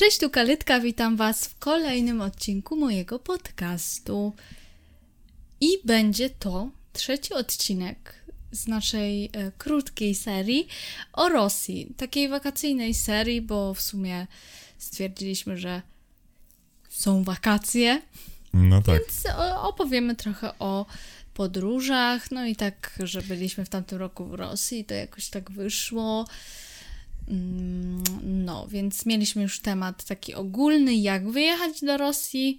Cześć, tu Kalitka, witam Was w kolejnym odcinku mojego podcastu. I będzie to trzeci odcinek z naszej e, krótkiej serii o Rosji. Takiej wakacyjnej serii, bo w sumie stwierdziliśmy, że są wakacje. No tak. Więc o- opowiemy trochę o podróżach. No i tak, że byliśmy w tamtym roku w Rosji, to jakoś tak wyszło. Mm, No, więc mieliśmy już temat taki ogólny, jak wyjechać do Rosji.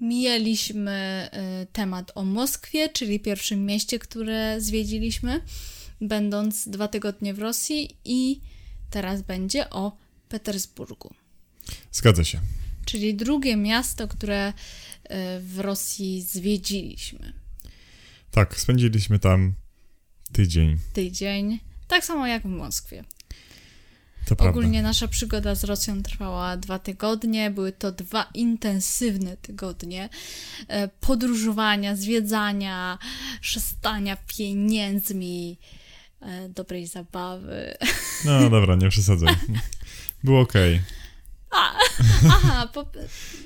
Mieliśmy y, temat o Moskwie, czyli pierwszym mieście, które zwiedziliśmy, będąc dwa tygodnie w Rosji. I teraz będzie o Petersburgu Zgadza się. czyli drugie miasto, które y, w Rosji zwiedziliśmy. Tak, spędziliśmy tam tydzień. Tydzień, tak samo jak w Moskwie. To prawda. Ogólnie nasza przygoda z Rosją trwała dwa tygodnie. Były to dwa intensywne tygodnie e, podróżowania, zwiedzania, szastania pieniędzmi, e, dobrej zabawy. No dobra, nie przesadzaj. Było okej. Aha, po,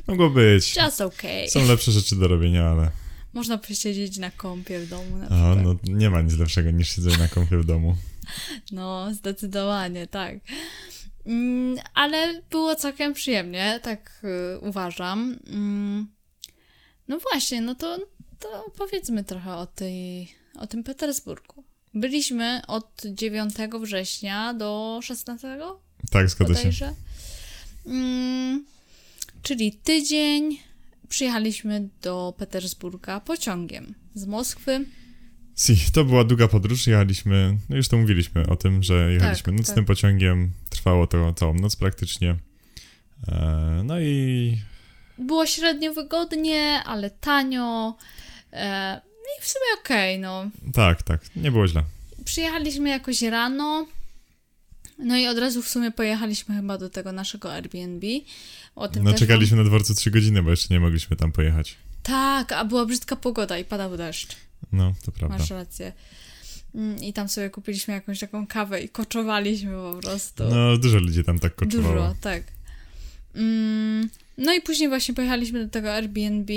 Mogło być. just okay. Są lepsze rzeczy do robienia, ale Można posiedzieć na kąpie w domu na a, przykład. no, nie ma nic lepszego niż siedzenie na kąpie w domu. No, zdecydowanie, tak. Mm, ale było całkiem przyjemnie, tak y, uważam. Mm, no właśnie, no to, to powiedzmy trochę o, tej, o tym Petersburgu. Byliśmy od 9 września do 16 Tak, zgadza się. Mm, czyli tydzień. Przyjechaliśmy do Petersburga pociągiem z Moskwy. Si, to była długa podróż. Jechaliśmy, no już to mówiliśmy o tym, że jechaliśmy Tak, nocnym pociągiem. Trwało to całą noc praktycznie. E, no i Było średnio wygodnie, ale tanio. E, no i w sumie okej, no. tak, tak, nie było źle. Przyjechaliśmy jakoś rano. No i od razu w sumie pojechaliśmy chyba do tego naszego Airbnb. O tym No czekaliśmy na dworcu trzy godziny, bo jeszcze nie mogliśmy tam pojechać. Tak, a była brzydka pogoda i padał deszcz. No, to prawda. Masz rację. Mm, I tam sobie kupiliśmy jakąś taką kawę i koczowaliśmy po prostu. No, dużo ludzi tam tak koczowało. Dużo, tak. Mm, no i później właśnie pojechaliśmy do tego Airbnb,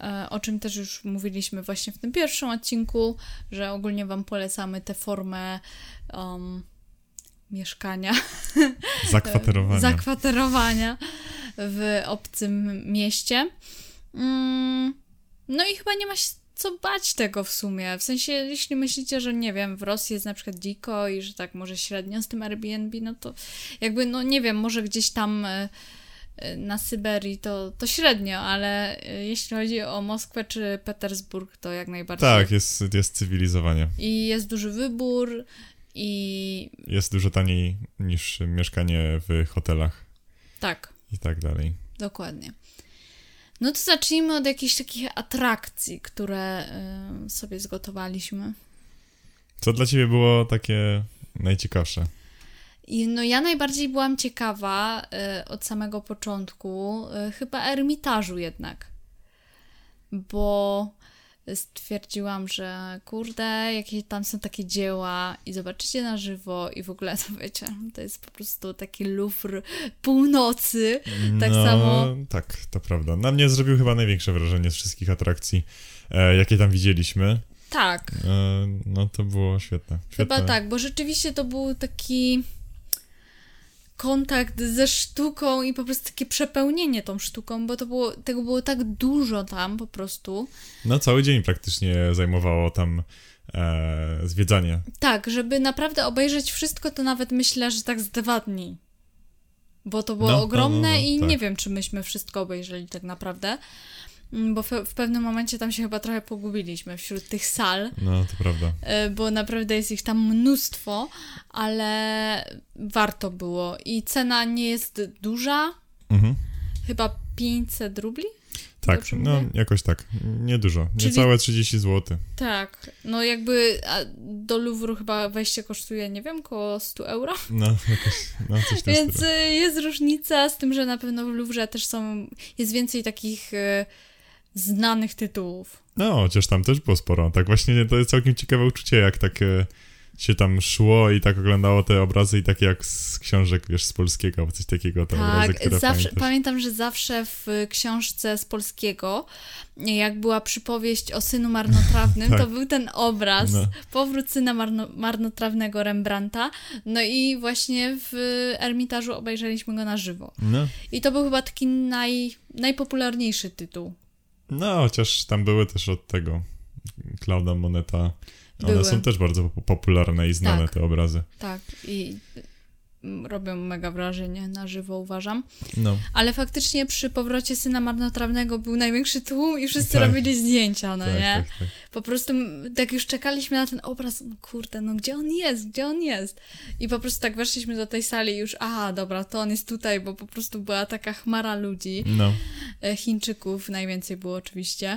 e, o czym też już mówiliśmy właśnie w tym pierwszym odcinku, że ogólnie Wam polecamy tę formę um, mieszkania, Zakwaterowania. zakwaterowania w obcym mieście. Mm, no i chyba nie ma się co bać tego w sumie. W sensie, jeśli myślicie, że nie wiem, w Rosji jest na przykład dziko i że tak może średnio z tym Airbnb, no to jakby, no nie wiem, może gdzieś tam e, e, na Syberii to, to średnio, ale e, jeśli chodzi o Moskwę czy Petersburg, to jak najbardziej. Tak, jest, jest cywilizowanie. I jest duży wybór i Jest dużo taniej niż mieszkanie w hotelach tak, i tak dalej. Dokładnie. No to zacznijmy od jakichś takich atrakcji, które y, sobie zgotowaliśmy. Co dla ciebie było takie najciekawsze? I no ja najbardziej byłam ciekawa y, od samego początku, y, chyba Ermitażu jednak. Bo stwierdziłam, że kurde, jakie tam są takie dzieła i zobaczycie na żywo i w ogóle to wiecie, to jest po prostu taki Louvre północy. Tak no, samo- Tak, to prawda. Na mnie zrobił chyba największe wrażenie z wszystkich atrakcji, e, jakie tam widzieliśmy. Tak, E, no to było świetne. świetne. Chyba tak, bo rzeczywiście to był taki kontakt ze sztuką i po prostu takie przepełnienie tą sztuką, bo to było, tego było tak dużo tam po prostu. No cały dzień praktycznie zajmowało tam e, zwiedzanie. Tak, żeby naprawdę obejrzeć wszystko, to nawet myślę, że tak z dwa dni. Bo to było No, no, ogromne no, no, i tak. nie wiem, czy myśmy wszystko obejrzeli tak naprawdę. Mm, Bo w, pewnym momencie tam się chyba trochę pogubiliśmy wśród tych sal. No, to prawda. E, bo naprawdę jest ich tam mnóstwo, ale warto było. I cena nie jest duża, Mhm. chyba 500 rubli? Tak, Dobrze no mówię? jakoś tak. Niedużo. Niecałe 30 zł. Tak, no jakby do Louvru chyba wejście kosztuje, nie wiem, około 100 euro. No, jakoś, no coś Więc stylu. jest różnica z tym, że na pewno w Louvre też są, jest więcej takich y, znanych tytułów. No, chociaż tam też było sporo. Tak właśnie to jest całkiem ciekawe uczucie, jak tak e, się tam szło i tak oglądało te obrazy i takie jak z książek, wiesz, z polskiego, coś takiego, te obrazy, Tak, które zawsze, pamiętasz. pamiętam, że zawsze w książce z polskiego, jak była przypowieść o synu marnotrawnym, Tak. to był ten obraz, No. powrót syna marno, marnotrawnego Rembrandta, no i właśnie w Ermitażu obejrzeliśmy go na żywo. No. I to był chyba taki naj, najpopularniejszy tytuł. No, chociaż tam były też od tego Klauda Moneta. One Były. są też bardzo po- popularne i znane, Tak. te obrazy. Tak, i robią mega wrażenie na żywo, uważam. No. Ale faktycznie przy powrocie syna marnotrawnego był największy tłum i wszyscy Tak. robili zdjęcia, no tak, nie? tak, tak. Po prostu tak już czekaliśmy na ten obraz, no kurde, no gdzie on jest, gdzie on jest? I po prostu tak weszliśmy do tej sali i już, aha, dobra, to on jest tutaj, bo po prostu była taka chmara ludzi, No. e, Chińczyków najwięcej było oczywiście.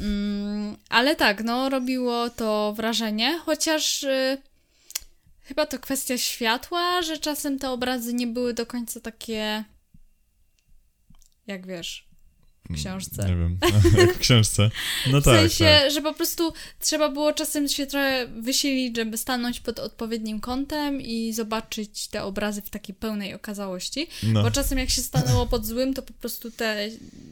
Mm, ale tak, no robiło to wrażenie, chociaż y, chyba to kwestia światła, że czasem te obrazy nie były do końca takie, jak wiesz, w książce. Nie wiem, jak w książce. No W tak, sensie, tak. że po prostu trzeba było czasem się trochę wysilić, żeby stanąć pod odpowiednim kątem i zobaczyć te obrazy w takiej pełnej okazałości. No. Bo czasem jak się stanęło pod złym, to po prostu te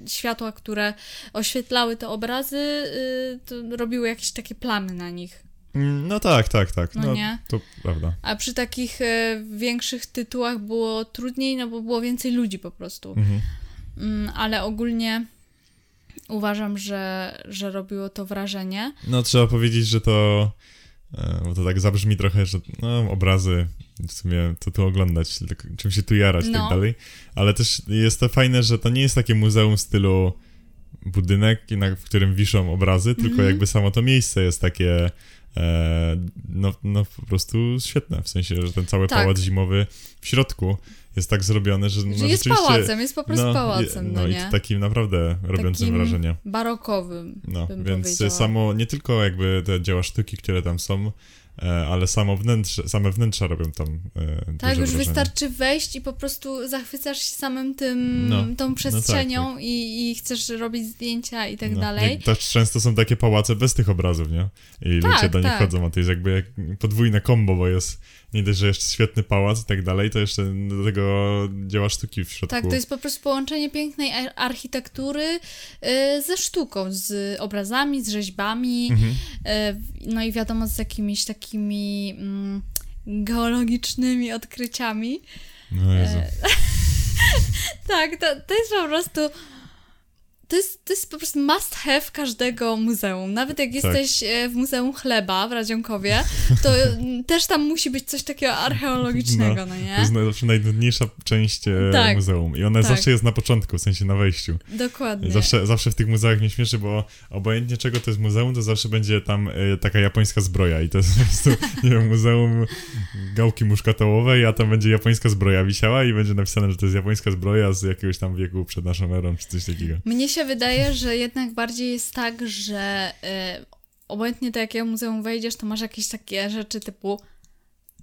światła, które oświetlały te obrazy, y, to robiły jakieś takie plamy na nich. No tak, tak, tak. No nie? To prawda. A przy takich y, większych tytułach było trudniej, no bo było więcej ludzi po prostu. Mhm. Mm, ale ogólnie uważam, że, że robiło to wrażenie. No trzeba powiedzieć, że to. e, Bo to tak zabrzmi trochę, że no, obrazy w sumie to tu oglądać, tak, czym się tu jarać i No. tak dalej. Ale też jest to fajne, że to nie jest takie muzeum w stylu budynek, w którym wiszą obrazy, tylko Mhm. jakby samo to miejsce jest takie. E, no, no po prostu świetne, w sensie, że ten cały Tak. pałac zimowy w środku jest tak zrobiony, że no, jest rzeczywiście... pałacem, jest po prostu no, pałacem, no, no i nie? to takim naprawdę robiącym Takim wrażenie. Barokowym, No, więc powiedziała. samo, nie tylko jakby te dzieła sztuki, które tam są, ale samo wnętrze, same wnętrza robią tam e, Tak, już wrażenie. wystarczy wejść i po prostu zachwycasz się samym tym, No, tą przestrzenią tak, I, i chcesz robić zdjęcia i tak No, dalej. Też często są takie pałace bez tych obrazów, nie? I Tak, ludzie do nich tak. chodzą, a to jest jakby jak podwójne kombo, bo jest nie dość, że jeszcze świetny pałac i tak dalej, to jeszcze do tego dzieła sztuki w środku. Tak, to jest po prostu połączenie pięknej ar- architektury y, ze sztuką, z obrazami, z rzeźbami, Mhm. y, no i wiadomo z jakimiś takimi mm, geologicznymi odkryciami. No Jezu. E, Tak, to, to jest po prostu. To jest, to jest po prostu must have każdego muzeum. Nawet jak jesteś e, w Muzeum Chleba w Radzionkowie, to też tam musi być coś takiego archeologicznego, no, To nie? jest zawsze najnudniejsza część e, Tak. muzeum i ona Tak. zawsze jest na początku, w sensie na wejściu. Dokładnie. Zawsze, zawsze w tych muzeach mnie śmieszy, bo obojętnie czego to jest muzeum, to zawsze będzie tam e, taka japońska zbroja i to jest po prostu, nie wiem, muzeum gałki muszkatołowej, a tam będzie japońska zbroja wisiała i będzie napisane, że to jest japońska zbroja z jakiegoś tam wieku przed naszą erą, czy coś takiego. Mnie się wydaje, że jednak bardziej jest tak, że y, obojętnie do jakiego muzeum wejdziesz, to masz jakieś takie rzeczy typu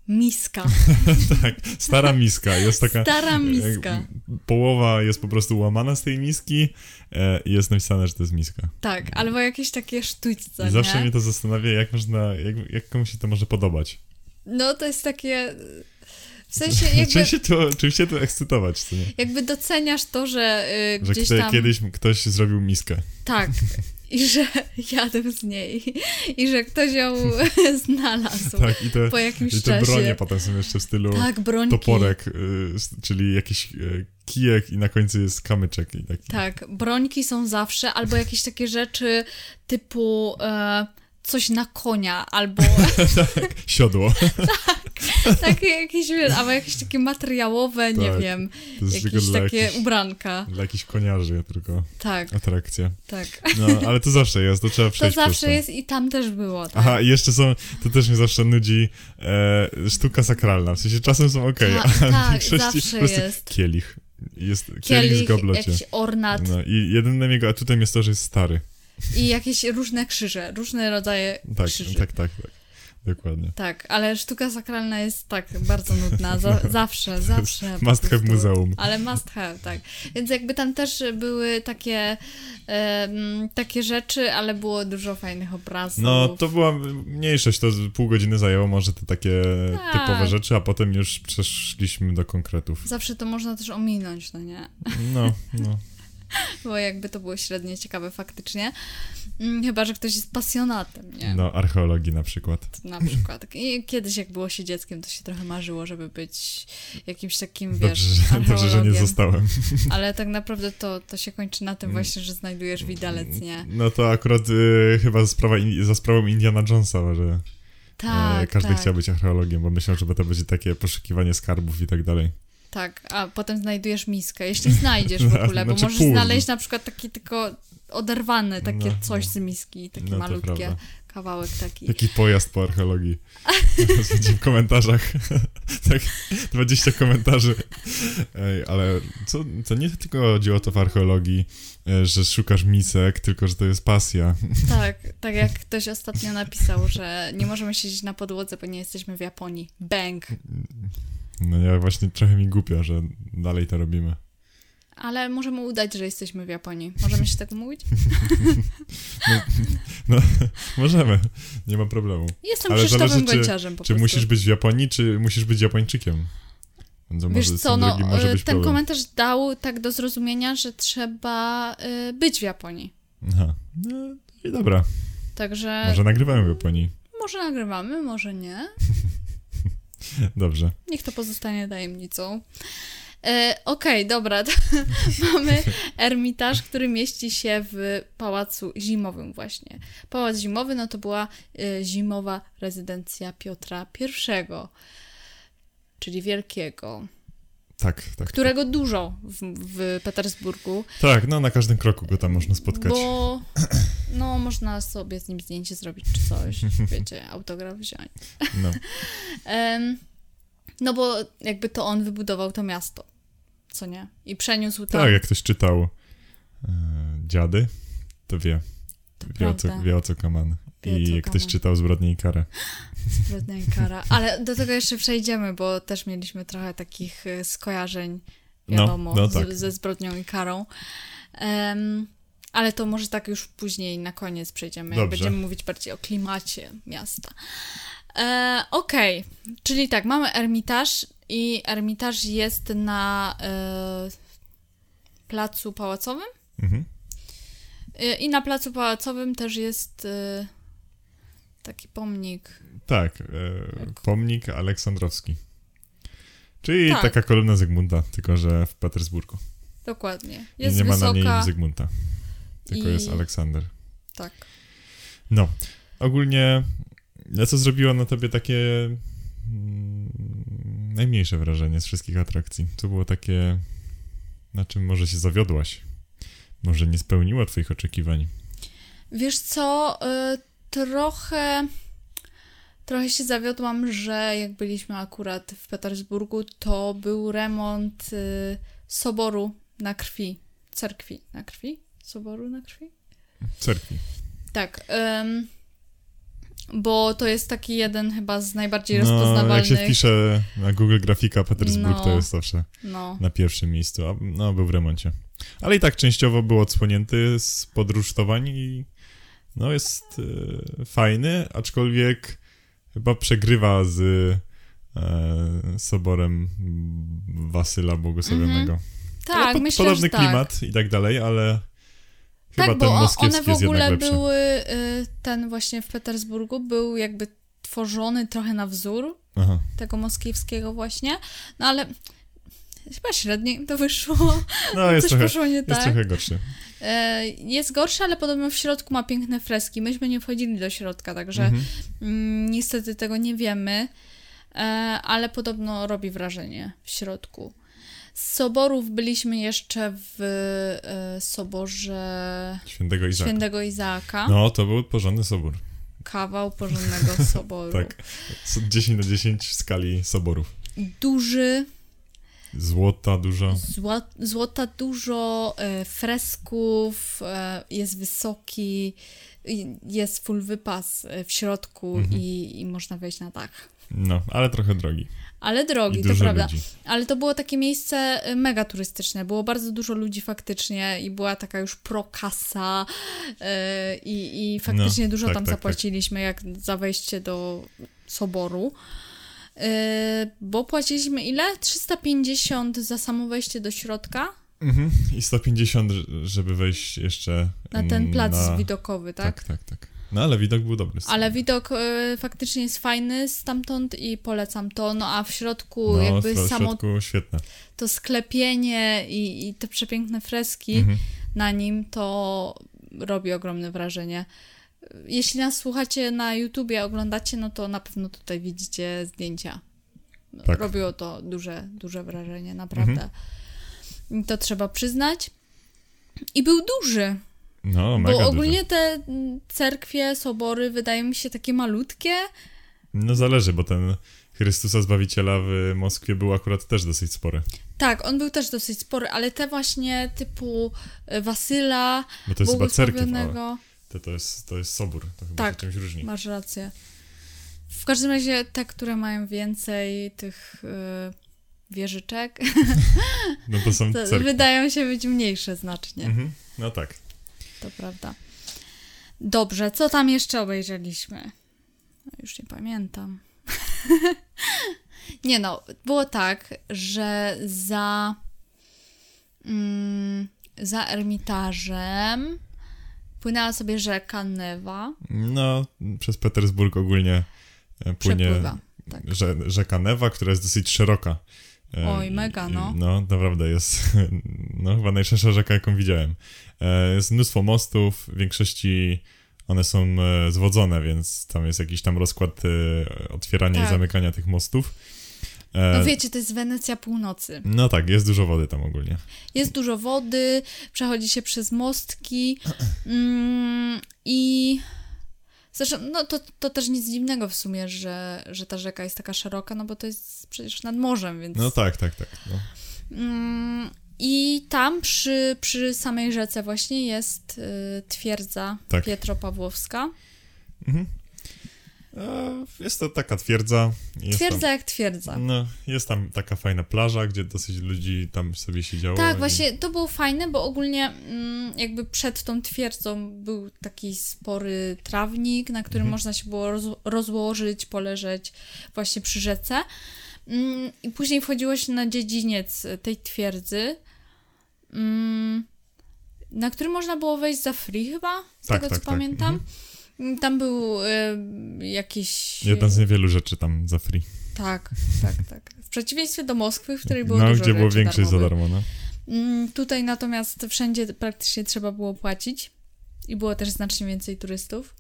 miska. tak, stara miska, jest taka... Stara miska. e, Połowa jest po prostu łamana z tej miski e, i jest napisane, że to jest miska. Tak, albo jakieś takie sztućce, I zawsze nie? mnie to zastanawia, jak można, jak, jak komuś się to może podobać. No to jest takie... W sensie jakby, Czym się to, czym się to ekscytować, co nie? jakby doceniasz to, że y, Że gdzieś tam... kiedyś ktoś zrobił miskę. Tak. I że jadł z niej. I że ktoś ją znalazł Tak, i te, po jakimś i te czasie. bronie potem są jeszcze w stylu Tak, brońki. toporek, y, czyli jakiś y, kijek i na końcu jest kamyczek. I taki. Tak, brońki są zawsze, albo jakieś takie rzeczy typu e, coś na konia, albo Siodło. takie jakieś, albo jakieś takie materiałowe, nie Tak, wiem, To jakieś takie ubranka. dla jakichś koniarzy tylko Tak, atrakcja. tak. No, ale to zawsze jest, to trzeba To przejść przez zawsze to. jest i tam też było, tak. Aha, i jeszcze są, to też mnie zawsze nudzi, e, sztuka sakralna. W sensie czasem są okej, Ta- ale w tak, większości zawsze jest. kielich. Jest kielich, z Kielich, goblocie. jakiś ornat No i jedynym jego atutem jest to, że jest stary. i jakieś różne krzyże, różne rodzaje Tak, krzyży. tak, tak, tak. Dokładnie. Tak, ale sztuka sakralna jest tak bardzo nudna, za, zawsze, zawsze. Must have muzeum. Ale must have, tak. Więc jakby tam też były takie, takie rzeczy, ale było dużo fajnych obrazów. No, to była mniejszość, to pół godziny zajęło może te takie Tak. typowe rzeczy, a potem już przeszliśmy do konkretów. Zawsze to można też ominąć, no nie? No, no. Bo jakby to było średnio ciekawe faktycznie. Mm, Chyba, że ktoś jest pasjonatem, nie? No, archeologii na przykład. Na przykład. I kiedyś jak było się dzieckiem, to się trochę marzyło, żeby być jakimś takim, wiesz, Dobrze, że, dobrze, że nie zostałem. Ale tak naprawdę to, to się kończy na tym właśnie, że znajdujesz widelec, nie? No to akurat y, chyba sprawa, za sprawą Indiana Jonesa, że Tak, e, każdy tak, chciał być archeologiem, bo myślał, że to będzie takie poszukiwanie skarbów i tak dalej. Tak. A potem znajdujesz miskę, jeśli znajdziesz w ogóle, bo Znaczy możesz znaleźć na przykład taki tylko oderwane takie No, coś no. z miski, taki No malutkie, kawałek taki. Jaki pojazd po archeologii. Będzie w komentarzach. tak, 20 komentarzy. Ej, ale co, to nie tylko chodzi o to w archeologii, e, że szukasz misek, tylko że to jest pasja. Tak, tak jak ktoś ostatnio napisał, że nie możemy siedzieć na podłodze, bo nie jesteśmy w Japonii. Bang! No ja właśnie trochę mi głupio, że dalej to robimy. Ale możemy udać, że jesteśmy w Japonii. Możemy się tak mówić? Możemy, nie ma problemu. Jestem Ale Krzysztofem zależy, czy- po Czy prostu. musisz być w Japonii, czy musisz być Japończykiem? No to Wiesz co, no, być ten problem. komentarz dał tak do zrozumienia, że trzeba y, być w Japonii. Aha. No i dobra, Także może nagrywamy w Japonii. może nagrywamy, może nie. Dobrze. Niech to pozostanie tajemnicą. E, Okej, dobra. To mamy ermitaż, który mieści się w pałacu zimowym właśnie. Pałac zimowy, no to była e, zimowa rezydencja Piotra I, czyli Wielkiego, Tak, tak. którego dużo w, w Petersburgu, Tak, no na każdym kroku go tam można spotkać. bo no można sobie z nim zdjęcie zrobić czy coś, wiecie, autograf wziąć. No. Em, no bo jakby to on wybudował to miasto, co nie? I przeniósł tam. Tak, jak ktoś czytał e, Dziady, to wie. Wie o, co, wie o co kaman. I ktoś czytał Zbrodnię i Karę. Zbrodnia i kara. Ale do tego jeszcze przejdziemy, bo też mieliśmy trochę takich y, skojarzeń, No, wiadomo, no z, tak. ze zbrodnią i karą. Em, ale to może tak już później na koniec przejdziemy, Dobrze. będziemy mówić bardziej o klimacie miasta. E, Okej, czyli tak, mamy Ermitaż i Ermitaż jest na e, placu pałacowym Mhm. E, i na placu pałacowym też jest e, taki pomnik Tak, e, pomnik Aleksandrowski. Czyli Tak. taka kolumna Zygmunta, tylko że w Petersburgu. Dokładnie. I Jest nie ma wysoka. na niej Zygmunta, tylko i- jest Aleksander. Tak. No, ogólnie co zrobiło na tobie takie mm, najmniejsze wrażenie z wszystkich atrakcji? Co było takie, na czym może się zawiodłaś? Może nie spełniło twoich oczekiwań? Wiesz co, y, trochę trochę się zawiodłam, że jak byliśmy akurat w Petersburgu, to był remont y, soboru na krwi, cerkwi na krwi, soboru na krwi? Cerkwi. Tak. ym, bo to jest taki jeden chyba z najbardziej No, jak rozpoznawalnych. się wpisze na Google grafika Petersburg, to No. jest zawsze No, na pierwszym miejscu, a no, był w remoncie. Ale i tak częściowo był odsłonięty z podrusztowań i no jest e, fajny, aczkolwiek chyba przegrywa z e, soborem Wasyla Błogosławionego. Ale tak, po- myślę, Podobny tak. klimat i tak dalej, ale chyba tak, ten bo o- moskiewski one w jest ogóle jednak lepszy. były, y, ten właśnie w Petersburgu był jakby tworzony trochę na wzór Aha. tego moskiewskiego właśnie, no ale chyba średnio im to wyszło, No jest coś trochę, poszło nie jest tak. trochę gorszy. E, Jest gorszy, ale podobno w środku ma piękne freski. Myśmy nie wchodzili do środka, także Mhm. mm, niestety tego nie wiemy, e, ale podobno robi wrażenie w środku. Z soborów byliśmy jeszcze w e, soborze Świętego Izaka. Świętego Izaaka. No, to był porządny sobór. Kawał porządnego soboru. Tak. S- 10 na 10 w skali soborów. Duży, Złota dużo. zła, złota dużo, e, fresków, e, jest wysoki, jest full wypas e, w środku Mhm. i, i można wejść na dach. No, ale trochę drogi. Ale drogi, to prawda. ludzi. Ale to było takie miejsce y, mega turystyczne. Było bardzo dużo ludzi faktycznie i była taka już prokasa yy, i, faktycznie No, dużo tak, tam tak, tak. zapłaciliśmy jak za wejście do soboru. Yy, bo płaciliśmy ile? 350 za samo wejście do środka Mhm. I 150, żeby wejść jeszcze na ten plac na... widokowy, tak? Tak, tak, tak. No ale widok był dobry. Ale widok y, faktycznie jest fajny stamtąd i polecam to. No a w środku no, jakby w samo środku świetne. to sklepienie i, i te przepiękne freski Mhm. na nim to robi ogromne wrażenie. Jeśli nas słuchacie na YouTubie, oglądacie, no to na pewno tutaj widzicie zdjęcia. Tak. Robiło to duże, duże wrażenie, naprawdę. I To trzeba przyznać. I był duży, No, mega bo ogólnie duży. te cerkwie, sobory wydają mi się takie malutkie. No zależy, bo ten Chrystusa Zbawiciela w Moskwie był akurat też dosyć spory. Tak, on był też dosyć spory, ale te właśnie typu e, Wasyla, Bo to jest chyba cerkiew, ale błogosławionego... to, to, jest, to jest sobór. To chyba Tak. się czymś różni. Masz rację. W każdym razie te, które mają więcej tych y, wieżyczek, No to są to wydają się być mniejsze znacznie. Mhm. No tak. To prawda. Dobrze, co tam jeszcze obejrzeliśmy? No, już nie pamiętam. nie no, było tak, że za mm, za Ermitażem płynęła sobie rzeka Newa. No, przez Petersburg ogólnie e, płynie Przepływa. Tak. rze, rzeka Newa, która jest dosyć szeroka. E, Oj, mega, no. No, naprawdę jest, no chyba najszersza rzeka, jaką widziałem. E, Jest mnóstwo mostów, w większości one są zwodzone, więc tam jest jakiś tam rozkład otwierania Tak. i zamykania tych mostów. E, No wiecie, to jest Wenecja północy. No tak, jest dużo wody tam ogólnie. Jest dużo wody, przechodzi się przez mostki mm, i zresztą, no to, to też nic dziwnego w sumie, że, że ta rzeka jest taka szeroka, no bo to jest przecież nad morzem, więc... No tak, tak, tak. No. Mm, I tam przy, przy samej rzece właśnie jest y, twierdza Tak. Pietropawłowska. Mhm. Jest to taka twierdza. Jest Twierdza jak twierdza. Tam, no, jest tam taka fajna plaża, gdzie dosyć ludzi tam sobie siedziało. Tak, i- właśnie to było fajne, bo ogólnie mm, jakby przed tą twierdzą był taki spory trawnik, na którym Mhm. można się było roz, rozłożyć, poleżeć właśnie przy rzece. Mm, I później wchodziło się na dziedziniec tej twierdzy, mm, na który można było wejść za free chyba, z Tak, tego tak, co tak. pamiętam. Mm, Tam był y, jakiś... Jedna z niewielu rzeczy tam za free. Tak, tak, tak. W przeciwieństwie do Moskwy, w której było no, dużo gdzie było większość za darmo, no. Mm, Tutaj natomiast wszędzie praktycznie trzeba było płacić i było też znacznie więcej turystów.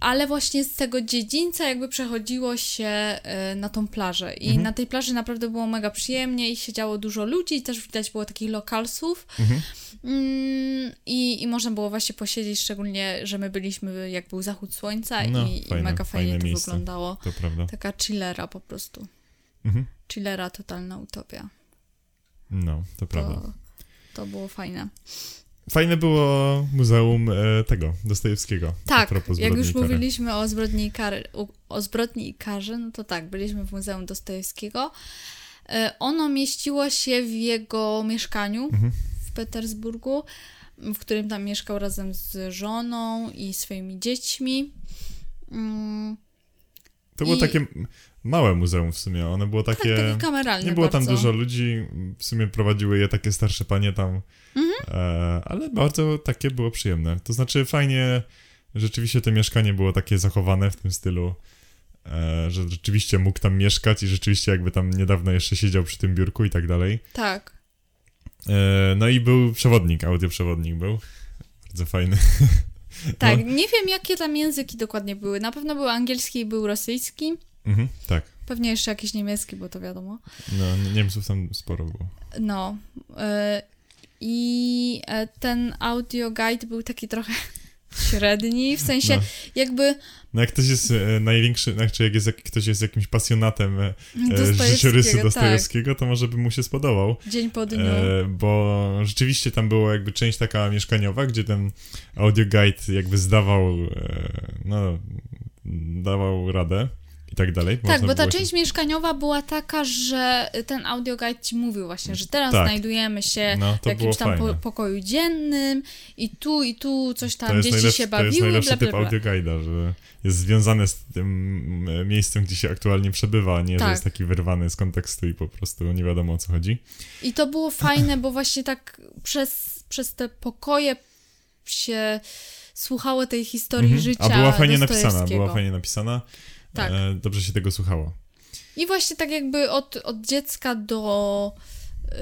Ale właśnie z tego dziedzińca jakby przechodziło się e, na tą plażę i Mhm. na tej plaży naprawdę było mega przyjemnie i siedziało dużo ludzi też widać było takich lokalsów Mhm. mm, i, i można było właśnie posiedzieć, szczególnie, że my byliśmy jak był zachód słońca No, i, fajne, i mega fajnie to miejsce. wyglądało. To prawda. Taka chillera po prostu. Mhm. Chillera, totalna utopia. No, to prawda. To, to było fajne. Fajne było muzeum e, tego, Dostojewskiego. Tak, jak już mówiliśmy o zbrodni i kary, u- o zbrodni i karze, no to tak, byliśmy w Muzeum Dostojewskiego. E, Ono mieściło się w jego mieszkaniu Mhm. w Petersburgu, w którym tam mieszkał razem z żoną i swoimi dziećmi. Mm, To było i- takie małe muzeum w sumie. Ono było Tak, takie... takie kameralne Nie było tam bardzo. dużo ludzi, w sumie prowadziły je takie starsze panie tam, Mhm. e, ale bardzo takie było przyjemne. To znaczy fajnie, rzeczywiście to mieszkanie było takie zachowane w tym stylu, e, że rzeczywiście mógł tam mieszkać i rzeczywiście jakby tam niedawno jeszcze siedział przy tym biurku i tak dalej. Tak, E, no i był przewodnik, audioprzewodnik był, bardzo fajny. tak. No. Nie wiem, jakie tam języki dokładnie były. Na pewno był angielski i był rosyjski. Mhm, tak, Pewnie jeszcze jakiś niemiecki, bo to wiadomo. no Niemców tam sporo było. No. y, I e, ten audio guide był taki trochę średni, w sensie No. jakby No jak ktoś jest e, największy, znaczy jak jest, jak ktoś jest jakimś pasjonatem e, e, Dostojewskiego, życiorysu tak. To może by mu się spodobał. dzień po dniu. E, bo rzeczywiście tam była jakby część taka mieszkaniowa, gdzie ten audio guide jakby zdawał, e, no, dawał radę i tak dalej. Tak, bo ta się- część mieszkaniowa była taka, że ten audioguide ci mówił właśnie, że teraz Tak. znajdujemy się No, w jakimś tam po, pokoju dziennym i tu i tu coś tam dzieci się to jest bawiły, najlepszy bla, bla, typ bla. audioguida, że jest związany z tym miejscem, gdzie się aktualnie przebywa, a nie, że Tak. jest taki wyrwany z kontekstu i po prostu nie wiadomo o co chodzi. I to było fajne, bo właśnie tak przez, przez te pokoje się słuchało tej historii Mhm. życia A była fajnie napisana, była fajnie napisana. Tak. E, dobrze się tego słuchało. I właśnie tak jakby od, od dziecka do, yy,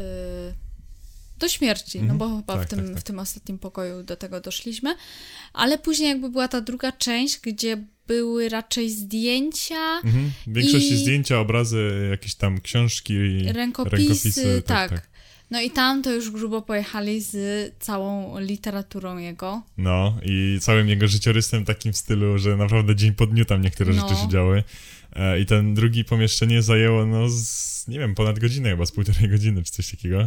do śmierci, Mhm. no bo chyba Tak, w, tym, tak, tak. w tym ostatnim pokoju do tego doszliśmy. Ale później jakby była ta druga część, gdzie były raczej zdjęcia, Mhm. W większości I- zdjęcia, obrazy, jakieś tam książki, rękopisy, tak. tak. No i tam to już grubo pojechali z całą literaturą jego. No i całym jego życiorysem takim w stylu, że naprawdę dzień po dniu tam niektóre No. rzeczy się działy. E, I ten drugi pomieszczenie zajęło, no, z, nie wiem, ponad godzinę chyba, z półtorej godziny czy coś takiego,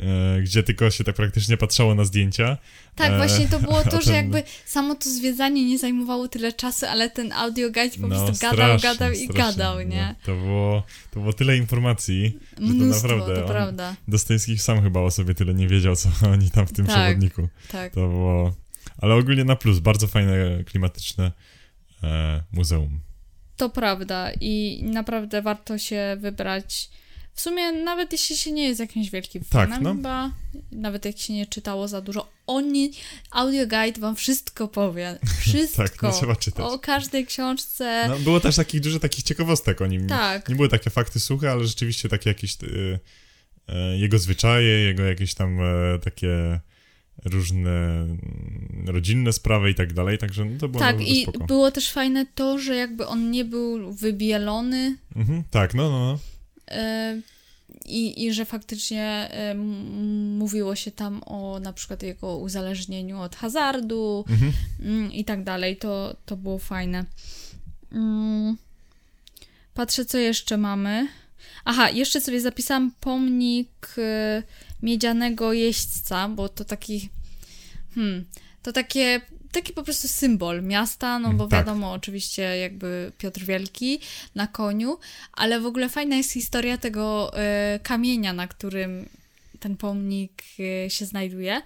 e, gdzie tylko się tak praktycznie patrzało na zdjęcia. Tak, E, właśnie to było to, że ten- jakby samo to zwiedzanie nie zajmowało tyle czasu, ale ten audioguide po no, prostu gadał, strasznie, gadał i strasznie, gadał, nie? No, to, było, to było tyle informacji, że to Mnóstwo, naprawdę to prawda. Dostojewski sam chyba o sobie tyle nie wiedział, co oni tam w tym Tak. przewodniku. Tak. To było... Ale ogólnie na plus, bardzo fajne, klimatyczne e, muzeum. To prawda i naprawdę warto się wybrać. W sumie nawet jeśli się nie jest jakimś wielkim Tak, fanem, no. chyba, nawet jak się nie czytało za dużo, oni, audioguide wam wszystko powie. Wszystko. Tak, nie trzeba czytać. O każdej książce. No, było też takich dużo takich ciekawostek o nim. tak. Nie były takie fakty suche, ale rzeczywiście takie jakieś e, e, jego zwyczaje, jego jakieś tam e, takie różne mm, rodzinne sprawy i tak dalej, także no, to było Tak, i spoko. było też fajne to, że jakby on nie był wybielony Mhm, tak, no, no, no. e, i, i że faktycznie e, mówiło się tam o na przykład jego uzależnieniu od hazardu, Mhm. mm, i tak dalej. To, to było fajne. Mm. Patrzę, co jeszcze mamy. Aha, jeszcze sobie zapisałam pomnik y, miedzianego jeźdźca, bo to taki. Hmm, to takie. Taki po prostu symbol miasta, no bo Tak. wiadomo, oczywiście jakby Piotr Wielki na koniu, ale w ogóle fajna jest historia tego y, kamienia, na którym ten pomnik y, się znajduje,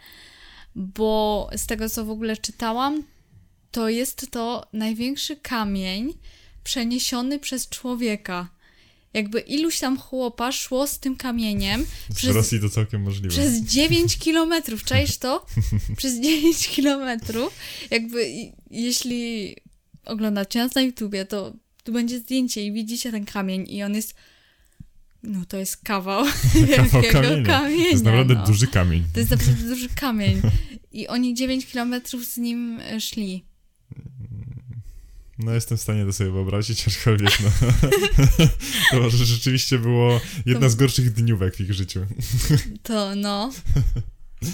bo z tego co w ogóle czytałam, to jest to największy kamień przeniesiony przez człowieka. Jakby iluś tam chłopa szło z tym kamieniem Z przez, Rosji to całkiem możliwe. przez 9 kilometrów. Czaisz to? przez 9 kilometrów. Jakby jeśli oglądacie nas na YouTubie, to tu będzie zdjęcie i widzicie ten kamień i on jest no to jest kawał, Kawał kamienia. kamienia. To jest naprawdę no. duży kamień. To jest naprawdę duży kamień. I oni 9 kilometrów z nim e, szli. No jestem w stanie to sobie wyobrazić, aczkolwiek no, to może rzeczywiście było jedna To- z gorszych dniówek w ich życiu. To no.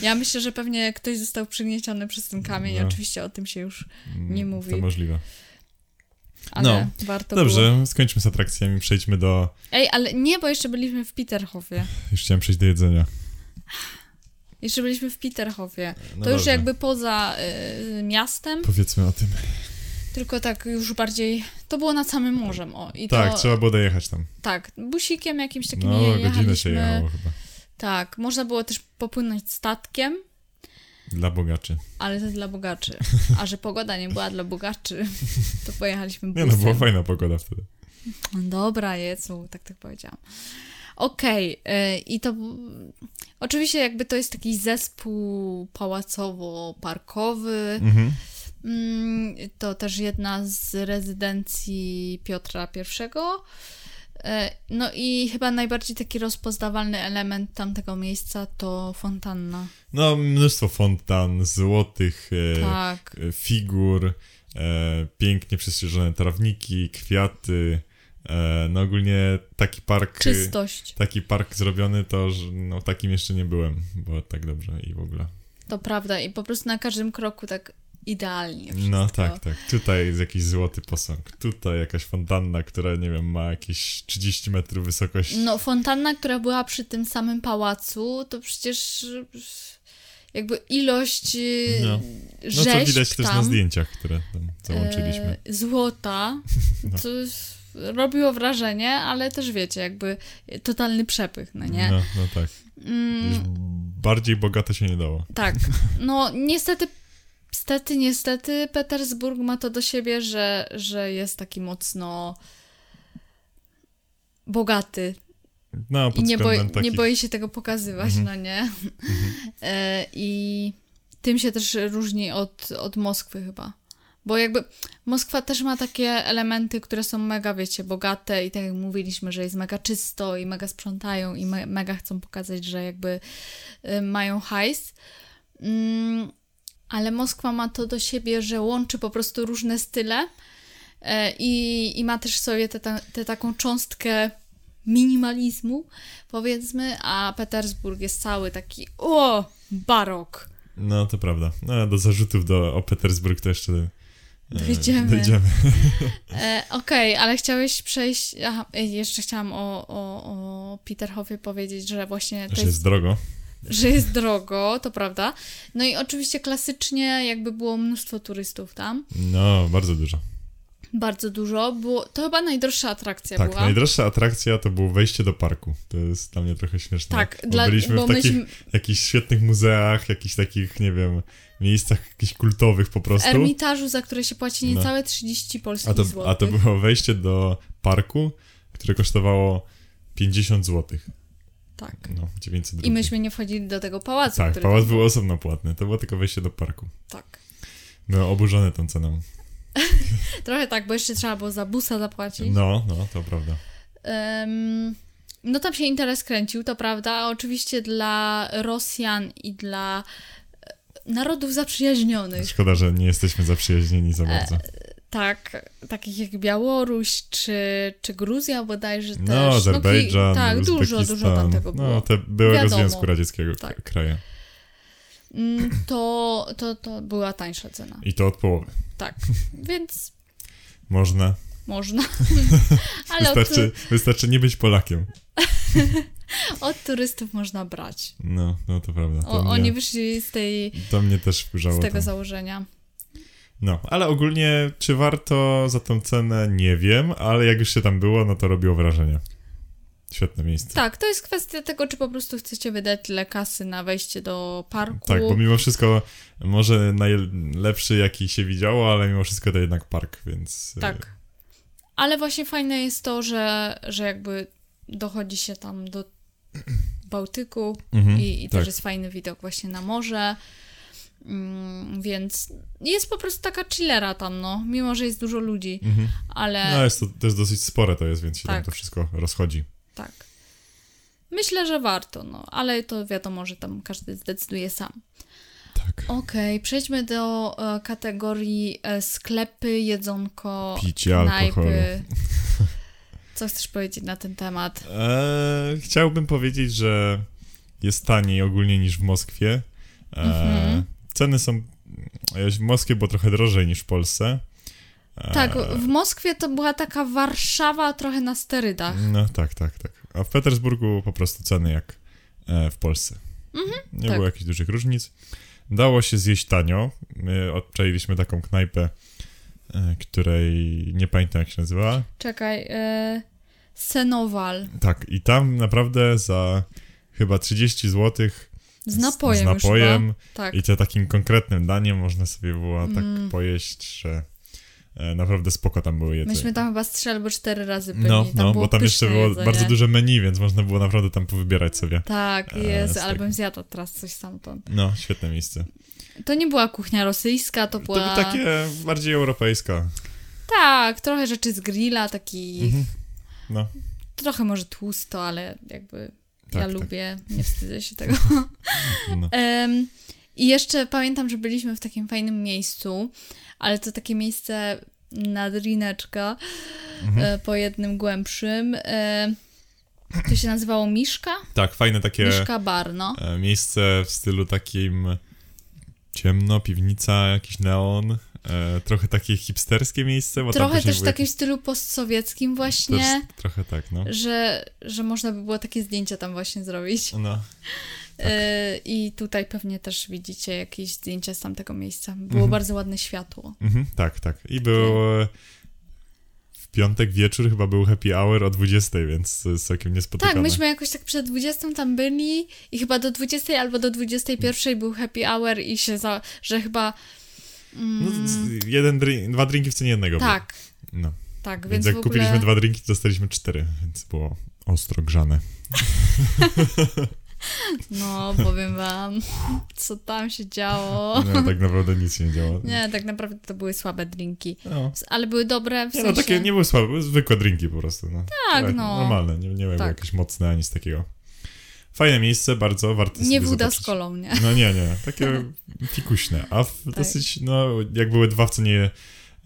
Ja myślę, że pewnie ktoś został przygnieciony przez ten kamień. No. Oczywiście o tym się już Nie mówi. To możliwe. ale No, warto było. Dobrze, skończmy z atrakcjami, przejdźmy do... Ej, ale nie, bo jeszcze byliśmy w Peterhofie. Już chciałem przejść do jedzenia. Jeszcze byliśmy w Peterhofie. No to już dobrze. jakby poza y, miastem, Powiedzmy o tym. Tylko tak już bardziej. To było nad samym morzem. O, i Tak, to, trzeba było dojechać tam. Tak, busikiem jakimś takim No, godzinę się jechało chyba. Tak, można było też popłynąć statkiem, Dla bogaczy. ale to dla bogaczy. A że pogoda nie była dla bogaczy, to pojechaliśmy Nie busem. no, była fajna pogoda wtedy. Dobra, Jezu, tak tak powiedziałam. Okej, y, i to oczywiście jakby to jest taki zespół pałacowo-parkowy. Mhm. Mm, To też jedna z rezydencji Piotra I. E, No i chyba najbardziej taki rozpoznawalny element tamtego miejsca to fontanna. No, mnóstwo fontan, złotych, e, Tak, e, figur, e, pięknie przestrzeżone trawniki, kwiaty. E, no ogólnie taki park... czystość. Taki park zrobiony to, że no takim jeszcze nie byłem, bo tak dobrze i w ogóle. To prawda i po prostu na każdym kroku tak idealnie wszystko. No tak, tak. Tutaj jest jakiś złoty posąg, tutaj jakaś fontanna, która, nie wiem, ma jakieś 30 metrów wysokości. No, fontanna, która była przy tym samym pałacu, to przecież jakby ilość No. no. No co widać też tam, na zdjęciach, które tam załączyliśmy. e, złota, No. to robiło wrażenie, ale też wiecie, jakby totalny przepych, no nie? No, no tak. Mm, bardziej bogate się nie dało. tak, no niestety, stety, niestety Petersburg ma to do siebie, że, że jest taki mocno bogaty No, I nie, boi, takich... nie boi się tego pokazywać, Mhm. no nie? E, I tym się też różni od, od Moskwy chyba. Bo jakby Moskwa też ma takie elementy, które są mega, wiecie, bogate i tak jak mówiliśmy, że jest mega czysto i mega sprzątają i me, mega chcą pokazać, że jakby y, mają hajs. Mm, ale Moskwa ma to do siebie, że łączy po prostu różne style e, i, i ma też w sobie tę te, te taką cząstkę minimalizmu, powiedzmy, a Petersburg jest cały taki o, barok. No, to prawda. No, do zarzutów do, o Petersburg to jeszcze e, Dojdziemy. dojdziemy. E, Okej, ale chciałeś przejść. Aha, jeszcze chciałam o, o, o Peterhofie powiedzieć, że właśnie to Że jest, jest drogo. Że jest drogo, to prawda. No i oczywiście klasycznie jakby było mnóstwo turystów tam. No, bardzo dużo. Bardzo dużo. Było, to chyba najdroższa atrakcja Tak, była. najdroższa atrakcja to było wejście do parku. To jest dla mnie trochę śmieszne. Tak, bo dla, byliśmy bo w takich myśmy, jakichś świetnych muzeach, jakichś takich, nie wiem, miejscach jakichś kultowych po w prostu. Ermitażu, za które się płaci No. niecałe 30 polskich A to, złotych. a to było wejście do parku, które kosztowało 50 zł. Tak. No, 900 I myśmy nie wchodzili do tego pałacu. Tak, pałac był osobno płatny. To było tylko wejście do parku. Tak. Byłem oburzony tą ceną. Trochę tak, bo jeszcze trzeba było za busa zapłacić. No, no, to prawda. Em, no tam się interes kręcił, to prawda. Oczywiście dla Rosjan i dla e, narodów zaprzyjaźnionych, Szkoda, że nie jesteśmy zaprzyjaźnieni E, za bardzo. Tak, takich jak Białoruś czy, czy Gruzja bodajże też. No, Azerbejdżan, ki- tak, dużo, Uzbekistan. dużo tam tego było. No, te byłego Wiadomo. Związku Radzieckiego Tak. kraje. Mm, To, to, to była tańsza cena. I to od połowy. Tak, więc Można. można. Ale od, Wystarczy, wystarczy nie być Polakiem. od turystów można brać. No, no to prawda. To, O, mnie, oni wyszli z, tej, to mnie też wkurzało. z tego założenia. No, ale ogólnie, czy warto za tą cenę, nie wiem, ale jak już się tam było, no to robiło wrażenie. Świetne miejsce. Tak, to jest kwestia tego, czy po prostu chcecie wydać tyle kasy na wejście do parku. Tak, bo mimo wszystko może najlepszy jaki się widziało, ale mimo wszystko to jednak park, więc... e, Tak. Ale właśnie fajne jest to, że, że jakby dochodzi się tam do Bałtyku Mhm, i, i tak. też jest fajny widok właśnie na morze. Mm, więc jest po prostu taka chillera tam, no. Mimo, że jest dużo ludzi, Mhm. ale No jest to też dosyć spore to jest, więc się tam Tak. to wszystko rozchodzi. tak. Myślę, że warto, no. Ale to wiadomo, że tam każdy zdecyduje sam. Tak. Okej, przejdźmy do e, kategorii e, sklepy, jedzonko, Picie alkoholu. knajpy. Co chcesz powiedzieć na ten temat? Eee, chciałbym powiedzieć, że jest taniej ogólnie niż w Moskwie. Eee, Mhm. Ceny są... e, W Moskwie było trochę drożej niż w Polsce. Eee, Tak, w Moskwie to była taka Warszawa trochę na sterydach. No tak, tak, tak. A w Petersburgu po prostu ceny jak e, w Polsce. Nie tak. było jakichś dużych różnic. Dało się zjeść tanio. My taką knajpę, e, której nie pamiętam jak się nazywała. Czekaj, e, Senowal Tak, i tam naprawdę za chyba 30 zł z napojem, z już napojem chyba. Tak. i to takim konkretnym daniem można sobie było tak Mm. pojeść, że e, naprawdę spoko tam były jedzenie. Myśmy tam chyba z trzy albo cztery razy byli. No, no, bo tam jeszcze było jedzenie. bardzo duże menu, więc można było naprawdę tam powybierać sobie. Tak, e, jest, z ale tego. bym zjadła teraz coś stamtąd. No, świetne miejsce. To nie była kuchnia rosyjska, to To była... by takie bardziej europejska. Tak, trochę rzeczy z grilla, taki... Mhm. No, Trochę może tłusto, ale jakby tak, ja tak. lubię, nie wstydzę się tego. No. Em, I jeszcze pamiętam, że byliśmy w takim fajnym miejscu, ale to takie miejsce nad Rineczka, Mhm. e, po jednym głębszym. E, to się nazywało Miszka? Tak, fajne takie Miszka Bar, no. e, miejsce w stylu takim Ciemno, piwnica, jakiś neon, e, trochę takie hipsterskie miejsce. Bo Trochę też w takim stylu postsowieckim właśnie, Też, trochę tak, no. że, że można by było takie zdjęcia tam właśnie zrobić. No, E, I tutaj pewnie też widzicie jakieś zdjęcia z tamtego miejsca. Było Mhm. bardzo ładne światło. mhm, tak, tak. I był w piątek wieczór chyba był happy hour o 20, więc jest całkiem niespotykane. Tak, myśmy jakoś tak przed 20 tam byli i chyba do 20 albo do 21 był happy hour i się za, że chyba No, z- jeden drink, dwa drinki w cenie jednego tak, było. No. tak, Więc, więc, jak ogóle kupiliśmy dwa drinki, to dostaliśmy cztery, więc było ostro grzane. no powiem wam, co tam się działo. No, tak naprawdę nic się nie działo. Nie, tak naprawdę to były słabe drinki, No. ale były dobre w Nie, sensie... no takie nie były słabe, były zwykłe drinki po prostu. No. Tak, no. Normalne, nie, nie były Tak. jakieś mocne ani nic takiego. Fajne miejsce, bardzo warto Nie woda z kolą, nie? No nie, nie, takie fikuśne. A w, Tak. dosyć, no jak były dwa w cenie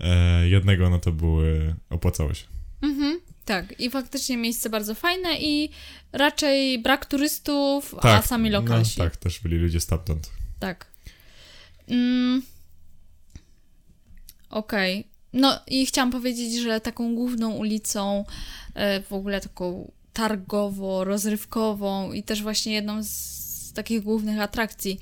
e, jednego, no to były, opłacało się. Mhm, tak, i faktycznie miejsce bardzo fajne i raczej brak turystów, a Tak, sami no, lokalsi. tak, też byli ludzie stamtąd. Tak. Mm. Okej. No i chciałam powiedzieć, że taką główną ulicą, e, w ogóle taką targowo-rozrywkową i też właśnie jedną z takich głównych atrakcji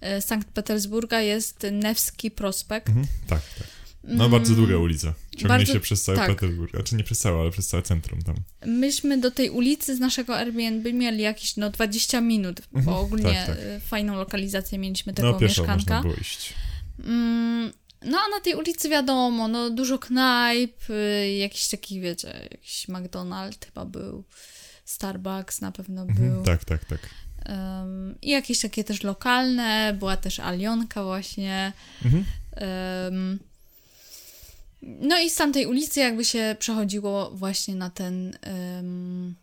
e, Sankt Petersburga jest Nevski Prospekt. Mhm, tak, tak. No Mm, bardzo długa ulica. Ciągnie bardzo- się przez cały tak. Petersburg. Znaczy nie przez całe, ale przez całe centrum tam. Myśmy do tej ulicy z naszego Airbnb mieli jakieś no 20 minut, Mhm, bo ogólnie tak, tak. e, fajną lokalizację mieliśmy tego No mieszkanka. można było iść. No a na tej ulicy wiadomo, no dużo knajp, y, jakiś taki, wiecie, jakiś McDonald's chyba był, Starbucks na pewno Mhm, był. tak, tak, tak. Em, I jakieś takie też lokalne, była też Alionka właśnie. Mhm. Em, no i z tamtej ulicy jakby się przechodziło właśnie na ten em,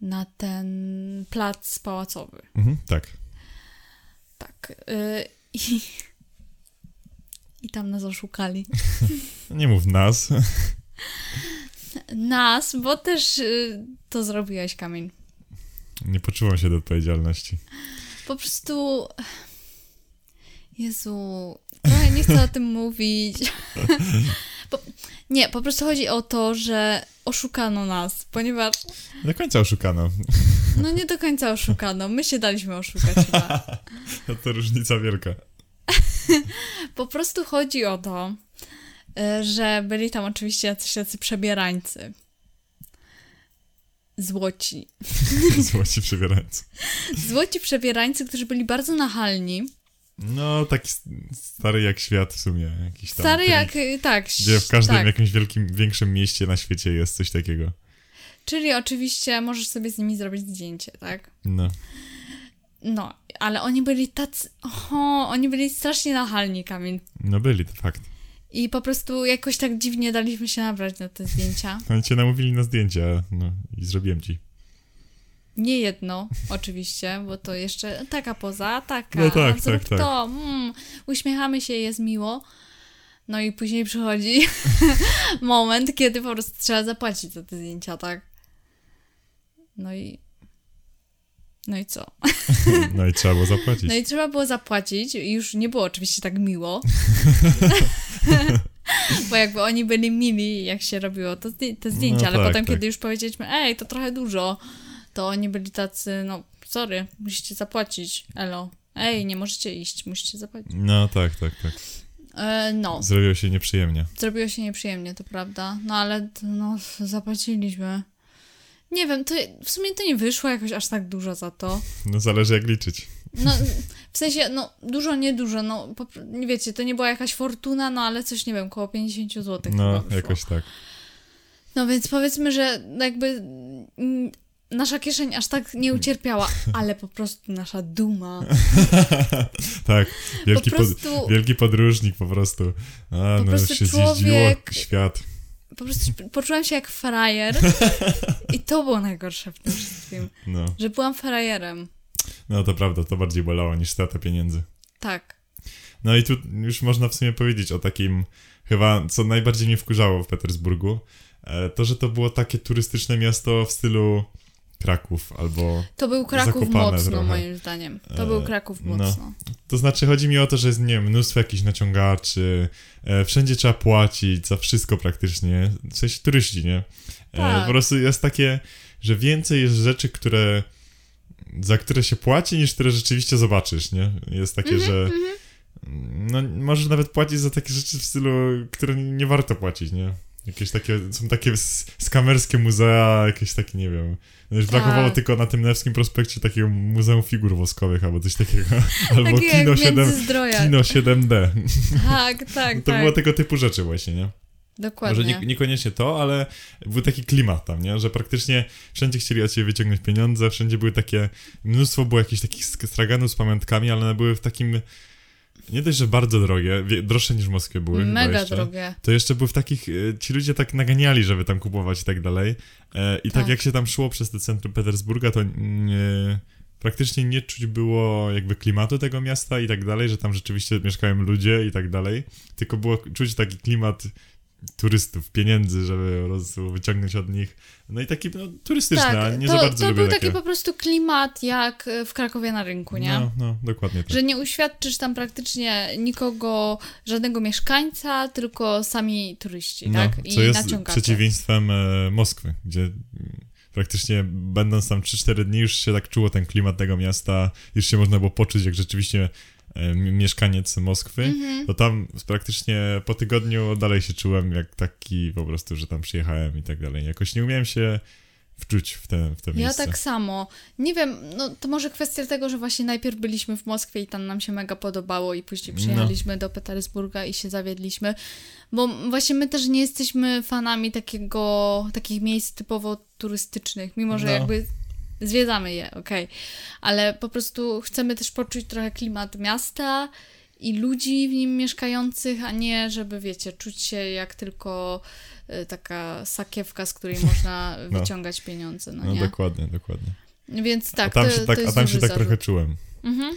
na ten plac pałacowy. Mhm, tak. Tak. y, I, I tam nas oszukali. Nie mów nas. Nas, bo też y, to zrobiłeś, Kamień. Nie poczułam się do odpowiedzialności. Po prostu. Jezu, trochę nie chcę o tym mówić. Po, nie, po prostu chodzi o to, że oszukano nas, ponieważ. Nie do końca oszukano. No nie do końca oszukano. My się daliśmy oszukać chyba. No to różnica wielka. Po prostu chodzi o to, y, że byli tam oczywiście jacyś tacy przebierańcy. Złoci. Złoci przebierający. Złoci przebierańcy, którzy byli bardzo nachalni. No, taki stary jak świat w sumie. Jakiś tam Stary jak, y, tak. Gdzie w każdym tak. jakimś wielkim, większym mieście na świecie jest coś takiego. Czyli oczywiście możesz sobie z nimi zrobić zdjęcie, tak? No. No, ale oni byli tacy. Oho, oni byli strasznie nachalni, Kamil. No byli, to fakt. I po prostu jakoś tak dziwnie daliśmy się nabrać na te zdjęcia. Oni cię namówili na zdjęcia, no i zrobiłem ci. Nie jedno, oczywiście, bo to jeszcze taka poza, taka. No tak, tak, tak. to. Mm, uśmiechamy się, jest miło. No i później przychodzi moment, kiedy po prostu trzeba zapłacić za te zdjęcia, tak? No i. No i co? No i trzeba było zapłacić. No i trzeba było zapłacić. Już nie było oczywiście tak miło. Bo jakby oni byli mili, jak się robiło to, te zdjęcia, No ale tak, potem, tak. kiedy już powiedzieliśmy, ej, to trochę dużo, to oni byli tacy, no, sorry, musicie zapłacić, elo. Ej, nie możecie iść, musicie zapłacić. No tak, tak, tak. E, no, Zrobiło się nieprzyjemnie. zrobiło się nieprzyjemnie, to prawda. No ale, no, zapłaciliśmy. Nie wiem, to w sumie to nie wyszło jakoś aż tak dużo za to. No zależy jak liczyć. No, w sensie, no, dużo, nie dużo, no, po, nie wiecie, to nie była jakaś fortuna, no, ale coś, nie wiem, koło 50 zł No, jakoś tak. No, więc powiedzmy, że jakby nasza kieszeń aż tak nie ucierpiała, ale po prostu nasza duma, tak, wielki, po pod, prostu, wielki podróżnik po prostu. A, no prostu już się człowiek- zjeździło świat. Po prostu poczułam się jak frajer i to było najgorsze w tym wszystkim, No. że byłam frajerem, no, to prawda, to bardziej bolało niż strata pieniędzy. tak. No i tu już można w sumie powiedzieć o takim, chyba co najbardziej mnie wkurzało w Petersburgu, e, to, że to było takie turystyczne miasto w stylu Kraków albo. To był Kraków Zakopane mocno, trochę. moim zdaniem. To E, był Kraków no. mocno. To znaczy, chodzi mi o to, że jest, nie wiem, mnóstwo jakichś naciągaczy, e, wszędzie trzeba płacić za wszystko praktycznie, w sensie turyści, nie? E, Tak. Po prostu jest takie, że więcej jest rzeczy, które, za które się płaci, niż które rzeczywiście zobaczysz, nie? Jest takie, Mhm, że no, możesz nawet płacić za takie rzeczy w stylu, które nie warto płacić, nie? Jakieś takie, są takie skamerskie muzea, jakieś takie, nie wiem. Już Tak. brakowało tylko na tym Nevskim Prospekcie takiego Muzeum Figur Woskowych albo coś takiego. Albo Takie Kino, jak 7, Międzyzdroja. Kino 7D. Tak, tak, To tak. było tego typu rzeczy właśnie, nie? Dokładnie. Może nie, niekoniecznie to, ale był taki klimat tam, nie? Że praktycznie wszędzie chcieli od ciebie wyciągnąć pieniądze, wszędzie były takie, mnóstwo było jakichś takich straganów z pamiątkami, ale one były w takim, nie dość, że bardzo drogie, droższe niż Moskwie były Mega jeszcze, drogie. to jeszcze były w takich, e, ci ludzie tak naganiali, żeby tam kupować i tak dalej. E, I tak. Tak. jak się tam szło przez to centrum Petersburga, to nie, praktycznie nie czuć było jakby klimatu tego miasta i tak dalej, że tam rzeczywiście mieszkają ludzie i tak dalej, tylko było czuć taki klimat turystów, pieniędzy, żeby po prostu wyciągnąć od nich. No i taki no, turystyczny, a Tak, nie to, za bardzo to był takie. taki po prostu klimat jak w Krakowie na rynku, nie? No, no, dokładnie tak. Że nie uświadczysz tam praktycznie nikogo, żadnego mieszkańca, tylko sami turyści, No, tak? co jest naciągacze. przeciwieństwem e, Moskwy, gdzie praktycznie będąc tam 3-4 dni już się tak czuło ten klimat tego miasta, już się można było poczuć jak rzeczywiście e, mieszkaniec Moskwy, Mhm. to tam praktycznie po tygodniu dalej się czułem jak taki po prostu, że tam przyjechałem i tak dalej. Jakoś nie umiałem się wczuć w te, w te Ja miejsce. tak samo. Nie wiem, no to może kwestia tego, że właśnie najpierw byliśmy w Moskwie i tam nam się mega podobało i później No. przyjechaliśmy do Petersburga i się zawiedliśmy, bo właśnie my też nie jesteśmy fanami takiego, takich miejsc typowo turystycznych, mimo że No. jakby zwiedzamy je, okej, ale po prostu chcemy też poczuć trochę klimat miasta i ludzi w nim mieszkających, a nie żeby, wiecie, czuć się jak tylko y, taka sakiewka, z której można No. wyciągać pieniądze, no, No nie? dokładnie, dokładnie. Więc tak, a tam to, się tak, to a tam się tak trochę czułem. Mhm.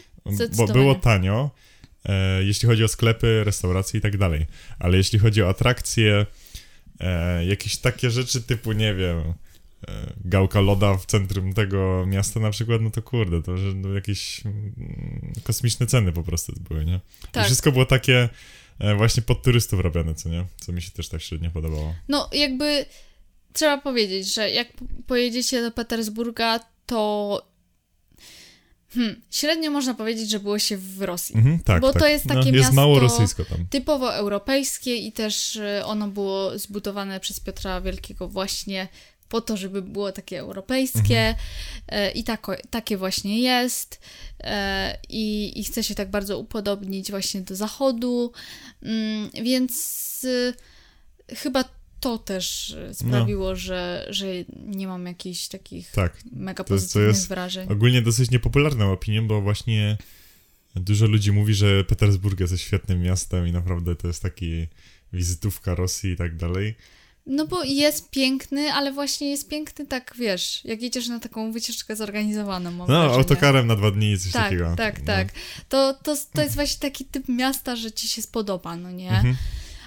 Bo było tanio, e, jeśli chodzi o sklepy, restauracje i tak dalej. Ale jeśli chodzi o atrakcje, e, jakieś takie rzeczy typu, nie wiem, gałka loda w centrum tego miasta na przykład, no to kurde, to że no, jakieś mm, kosmiczne ceny po prostu były, nie? I Tak. wszystko było takie e, właśnie pod turystów robione, co nie? Co mi się też tak średnio podobało. No, jakby trzeba powiedzieć, że jak pojedziecie do Petersburga, to hmm, średnio można powiedzieć, że było się w Rosji. Mhm, tak, Bo tak. to jest takie no, Jest mało miasto- rosyjsko tam. Typowo europejskie i też y, ono było zbudowane przez Piotra Wielkiego właśnie po to, żeby było takie europejskie Mhm. e, i tako, takie właśnie jest e, i, i chce się tak bardzo upodobnić właśnie do zachodu, mm, więc y, chyba to też y, sprawiło, że, że nie mam jakichś takich Tak. mega To jest- to pozytywnych jest wrażeń. Ogólnie dosyć niepopularną opinią, bo właśnie dużo ludzi mówi, że Petersburg jest świetnym miastem i naprawdę to jest taki wizytówka Rosji i tak dalej. No bo jest piękny, ale właśnie jest piękny tak, wiesz, jak jedziesz na taką wycieczkę zorganizowaną, No, wrażenie. autokarem na dwa dni, coś Tak, takiego. tak, no. tak. To, to, to jest właśnie taki typ miasta, że ci się spodoba, no nie? Mhm.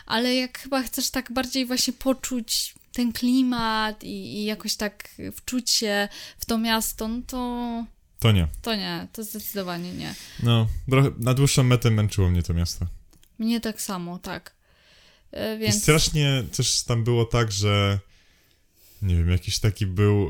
Ale jak chyba chcesz tak bardziej właśnie poczuć ten klimat i, i jakoś tak wczuć się w to miasto, no to, To nie. to nie, to zdecydowanie nie. No, trochę, na dłuższą metę męczyło mnie to miasto. Mnie tak samo, tak. E, I Więc... strasznie też tam było tak, że nie wiem, jakiś taki był...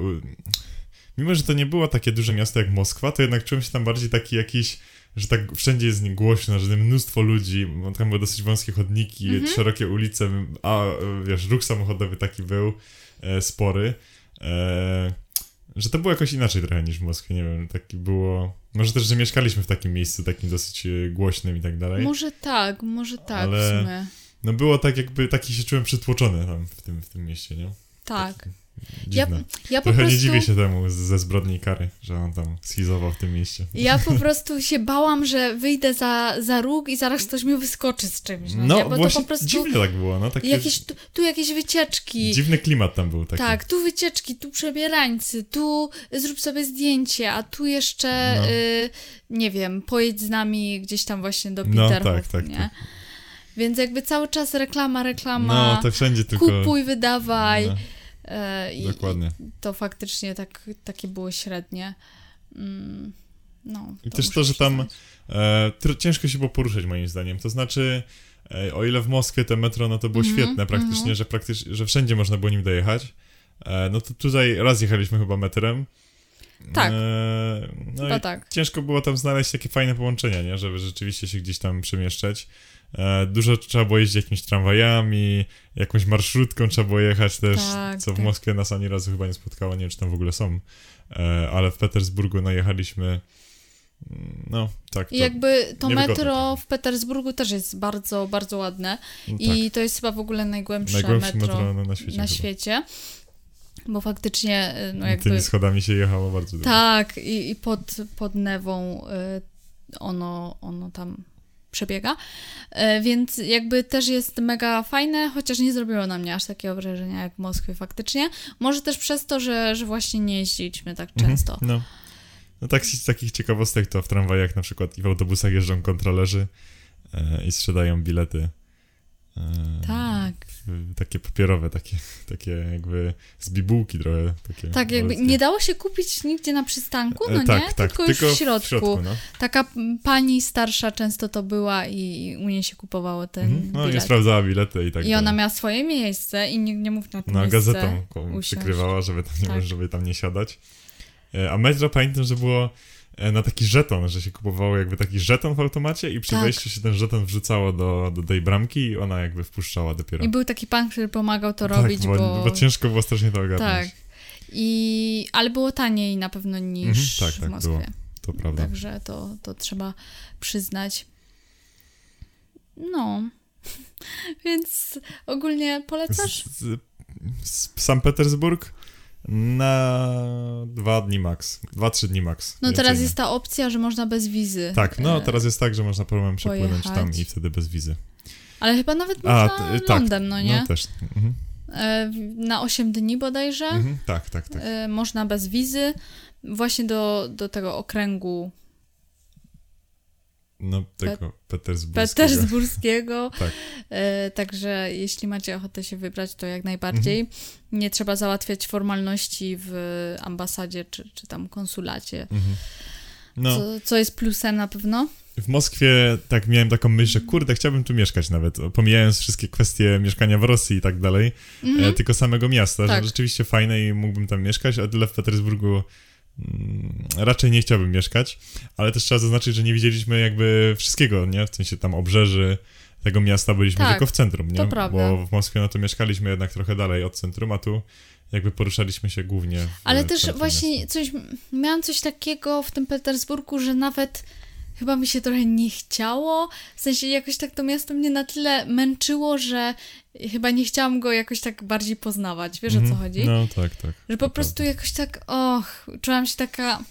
Mimo, że to nie było takie duże miasto jak Moskwa, to jednak czułem się tam bardziej taki jakiś, że tak wszędzie jest głośno, że mnóstwo ludzi, tam były dosyć wąskie chodniki, Mhm. szerokie ulice, a wiesz, ruch samochodowy taki był e, spory. E, że to było jakoś inaczej trochę niż w Moskwie, nie wiem, taki było... Może też, że mieszkaliśmy w takim miejscu takim dosyć e, głośnym i tak dalej. Może tak, może tak Ale- w sumie. No było tak jakby, taki się czułem przytłoczony tam w tym, w tym mieście, nie? Tak. Ja, Dziwne. ja po Trochę prostu... nie dziwię się temu ze zbrodni kary, że on tam schizował w tym mieście. Ja po prostu się bałam, że wyjdę za, za róg i zaraz ktoś mi wyskoczy z czymś. No, No? Bo właśnie to po prostu dziwnie tak było, no takie jakieś, tu, tu jakieś wycieczki. dziwny klimat tam był taki. Tak, tu wycieczki, tu przebierańcy, tu zrób sobie zdjęcie, a tu jeszcze, No. y, nie wiem, pojedź z nami gdzieś tam właśnie do No, Peterhof, tak, tak, nie? tak. Więc jakby cały czas reklama, reklama, No, to wszędzie tylko... kupuj, wydawaj. No. E, i, Dokładnie. I to faktycznie tak, takie było średnie. Mm, no, I też to, że tam e, ciężko się było poruszać moim zdaniem. To znaczy, e, o ile w Moskwie te metro, no to było Mhm, świetne praktycznie, mhm. że praktycznie, że wszędzie można było nim dojechać. E, no to tutaj raz jechaliśmy chyba metrem. Tak. E, no tak. ciężko było tam znaleźć takie fajne połączenia, nie? Żeby rzeczywiście się gdzieś tam przemieszczać. E, dużo trzeba było jeździć jakimiś tramwajami, jakąś marszrutką trzeba było jechać też, Tak, co w tak. Moskwie nas ani razu chyba nie spotkało, nie wiem czy tam w ogóle są. E, ale w Petersburgu najechaliśmy no, tak. To, I jakby to metro trochę. w Petersburgu też jest bardzo, bardzo ładne. no, I to jest chyba w ogóle najgłębsze, Najgłębsze metro, metro na, na świecie. na chyba. świecie. Bo faktycznie, y, no jakby... Tymi schodami się jechało bardzo dużo. Tak, i, i pod, pod Newą y, ono, ono tam przebiega. E, Więc jakby też jest mega fajne, chociaż nie zrobiło na mnie aż takiego wrażenia jak w Moskwie faktycznie. Może też przez to, że, że właśnie nie jeździliśmy tak Mhm, często. No. No tak, z takich ciekawostek to w tramwajach na przykład i w autobusach jeżdżą kontrolerzy e, i sprzedają bilety. Tak. w- Takie papierowe, takie, takie jakby z bibułki trochę. Takie Tak, jakby nie dało się kupić nigdzie na przystanku, E, no tak, nie? tak, tylko już w środku. no. Taka pani starsza często to była i, u niej się kupowało ten Mhm. No i bilet. sprawdzała bilety i tak I ona dalej. miała swoje miejsce i nikt nie mógł na to No, gazetą usiąść. przykrywała, żeby tam, nie, Tak. żeby tam nie siadać. E, A metro pamiętam, że było na taki żeton, że się kupowało jakby taki żeton w automacie i przy Tak. wejściu się ten żeton wrzucało do, do tej bramki i ona jakby wpuszczała dopiero. I był taki pan, który pomagał to tak, robić, bo, bo... bo ciężko było strasznie to ogarnąć. Tak. I... Ale było taniej na pewno niż Mhm, tak, w tak, Moskwie. było. To prawda. Także to, to trzeba przyznać. No. Więc ogólnie polecasz? Z, z, z San Petersburg na dwa dni max. Dwa, trzy dni max. No teraz jest ta opcja, że można bez wizy. Tak, no e, teraz jest tak, że można problem przepłynąć tam i wtedy bez wizy. Ale chyba nawet A, można t- tak. lądem, no nie? No też. Mhm. E, Na 8 dni bodajże. Mhm. Tak, tak, tak. E, Można bez wizy. Właśnie do, do tego okręgu No tego petersburskiego. petersburskiego. Tak. E, Także jeśli macie ochotę się wybrać, to jak najbardziej. Nie trzeba załatwiać formalności w ambasadzie czy, czy tam konsulacie, Mhm. No, co, co jest plusem na pewno. w Moskwie tak miałem taką myśl, że kurde, chciałbym tu mieszkać nawet, pomijając wszystkie kwestie mieszkania w Rosji i tak dalej, Mhm. e, tylko samego miasta, Tak. że rzeczywiście fajne i mógłbym tam mieszkać, a tyle w Petersburgu mm, raczej nie chciałbym mieszkać, ale też trzeba zaznaczyć, że nie widzieliśmy jakby wszystkiego, nie? W sensie tam obrzeży tego miasta byliśmy Tak, tylko w centrum, nie? to prawda. Bo w Moskwie no to mieszkaliśmy jednak trochę dalej od centrum, a tu jakby poruszaliśmy się głównie w Ale też właśnie miasta. coś, miałam coś takiego w tym Petersburgu, że nawet chyba mi się trochę nie chciało. W sensie jakoś tak to miasto mnie na tyle męczyło, że chyba nie chciałam go jakoś tak bardziej poznawać. Wiesz o co Mhm. chodzi? No tak, tak. Że po prostu jakoś tak, och, czułam się taka...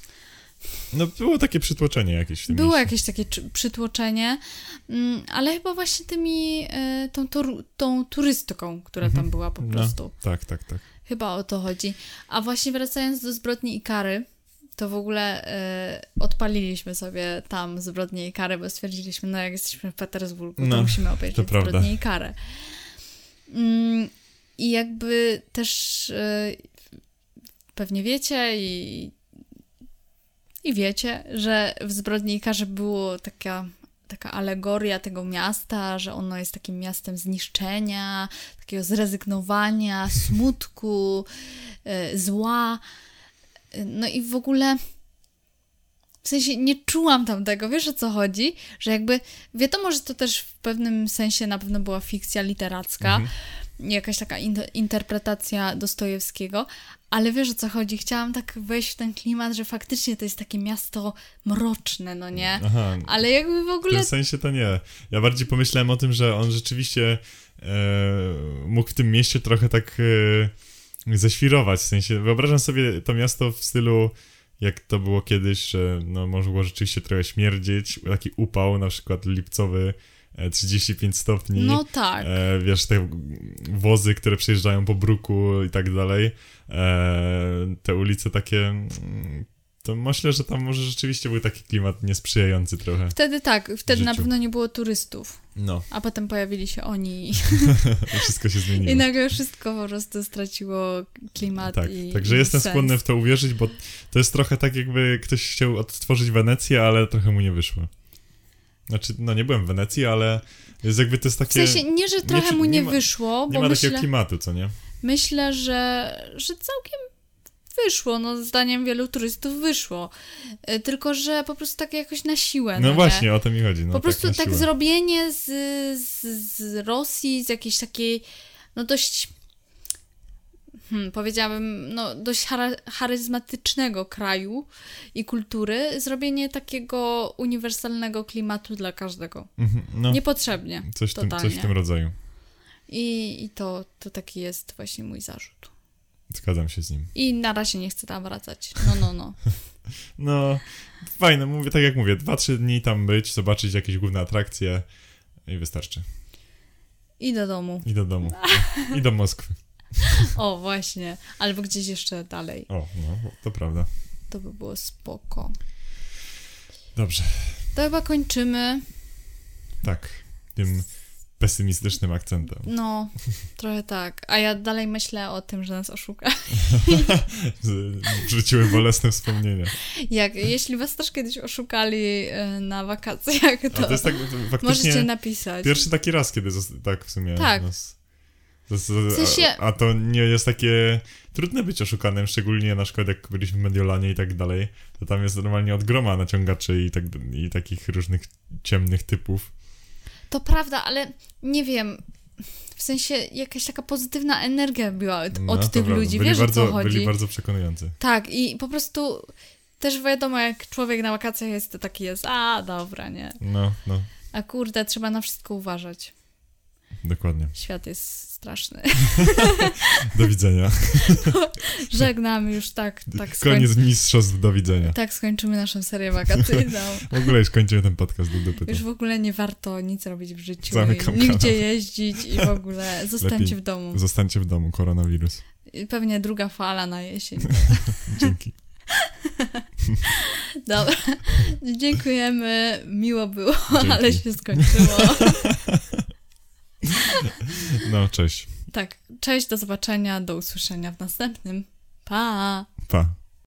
No było takie przytłoczenie jakieś w tym Było mieście. jakieś takie przytłoczenie, mm, ale chyba właśnie tymi, e, tą, toru- tą turystyką, która Mhm. tam była po No. prostu. Tak, tak, tak. Chyba o to chodzi. A właśnie wracając do zbrodni i kary, to w ogóle e, odpaliliśmy sobie tam zbrodnię i karę, bo stwierdziliśmy, no jak jesteśmy w Petersburgu, to No, musimy obejrzeć to prawda. zbrodnię i karę. Mm, I jakby też e, pewnie wiecie i, i wiecie, że w zbrodni i karze było taka taka alegoria tego miasta, że ono jest takim miastem zniszczenia, takiego zrezygnowania, smutku, e, zła. No i w ogóle w sensie nie czułam tam tego, wiesz o co chodzi? Że jakby wiadomo, że to też w pewnym sensie na pewno była fikcja literacka, Mhm. jakaś taka in- interpretacja Dostojewskiego, ale wiesz o co chodzi? Chciałam tak wejść w ten klimat, że faktycznie to jest takie miasto mroczne, no nie? Aha, Ale jakby w w ogóle tym sensie to nie. Ja bardziej pomyślałem o tym, że on rzeczywiście e, mógł w tym mieście trochę tak e, zaświrować, w sensie wyobrażam sobie to miasto w stylu jak to było kiedyś, że no mogło rzeczywiście trochę śmierdzieć, taki upał na przykład lipcowy, e, 35 stopni. No tak. E, wiesz, te wozy, które przejeżdżają po bruku i tak dalej. E, te ulice takie mm, to myślę, że tam może rzeczywiście był taki klimat niesprzyjający trochę. Wtedy tak, wtedy na pewno nie było turystów, No, a potem pojawili się oni i, wszystko się zmieniło. i nagle wszystko po prostu straciło klimat Tak, i także i jestem sens. skłonny w to uwierzyć, bo to jest trochę tak, jakby ktoś chciał odtworzyć Wenecję, ale trochę mu nie wyszło. Znaczy, no nie byłem w Wenecji, ale jest jakby to jest W takie... sensie nie, że trochę czy- mu nie nie ma- wyszło, nie bo ma myślę, takiego klimatu, co nie? myślę, że, że całkiem wyszło, no zdaniem wielu turystów wyszło. Y, Tylko, że po prostu tak jakoś na siłę. No nie? właśnie, o to mi chodzi. No, po tak prostu tak siłę. zrobienie z, z, z Rosji, z jakiejś takiej, no dość, hmm, powiedziałabym, no dość charyzmatycznego kraju i kultury, zrobienie takiego uniwersalnego klimatu dla każdego. Mhm, No, Niepotrzebnie. coś w, tym, totalnie. coś w tym rodzaju. I, i to, to taki jest właśnie mój zarzut. Zgadzam się z nim. I na razie nie chcę tam wracać. No, no, no. No, fajne, mówię tak jak mówię, 2-3 dni tam być, zobaczyć jakieś główne atrakcje i wystarczy. I do domu. I do domu. I do Moskwy. O, właśnie. Albo gdzieś jeszcze dalej. O, no, to prawda. To by było spoko. Dobrze, To chyba kończymy. tak. Tym pesymistycznym akcentem. No, trochę tak. A ja dalej myślę o tym, że nas oszuka. Wrzuciły bolesne wspomnienia. Jak, jeśli was też kiedyś oszukali e, na wakacjach, to, to tak, możecie napisać. pierwszy taki raz, kiedy tak w sumie Tak. nas... To jest, a, sensie- a to nie jest takie trudne być oszukanym, szczególnie na przykład jak byliśmy w Mediolanie i tak dalej, to tam jest normalnie od groma naciągaczy i, tak, i takich różnych ciemnych typów. To prawda, ale nie wiem. W sensie jakaś taka pozytywna energia była od, No, od tych prawda. ludzi. byli Wiesz bardzo, o co chodzi? Byli bardzo przekonujący. Tak, i po prostu też wiadomo, jak człowiek na wakacjach jest, to taki jest, a dobra, nie. No, no, A kurde, trzeba na wszystko uważać. Dokładnie. Świat jest straszny. Do widzenia. Żegnamy już tak, tak Koniec mistrzostw, do widzenia. Tak skończymy naszą serię wakacyjną. W ogóle już kończymy ten podcast do dupy. Już w ogóle nie warto nic robić w życiu. Zamykam nigdzie kanał. jeździć i w ogóle zostańcie Lepiej w domu. Zostańcie w domu, koronawirus. I Pewnie druga fala na jesień. Dzięki. Dobra. Dziękujemy. Miło było, Dzięki. ale się skończyło. No, cześć. Tak. Cześć, do zobaczenia, do usłyszenia w następnym. Pa! Pa.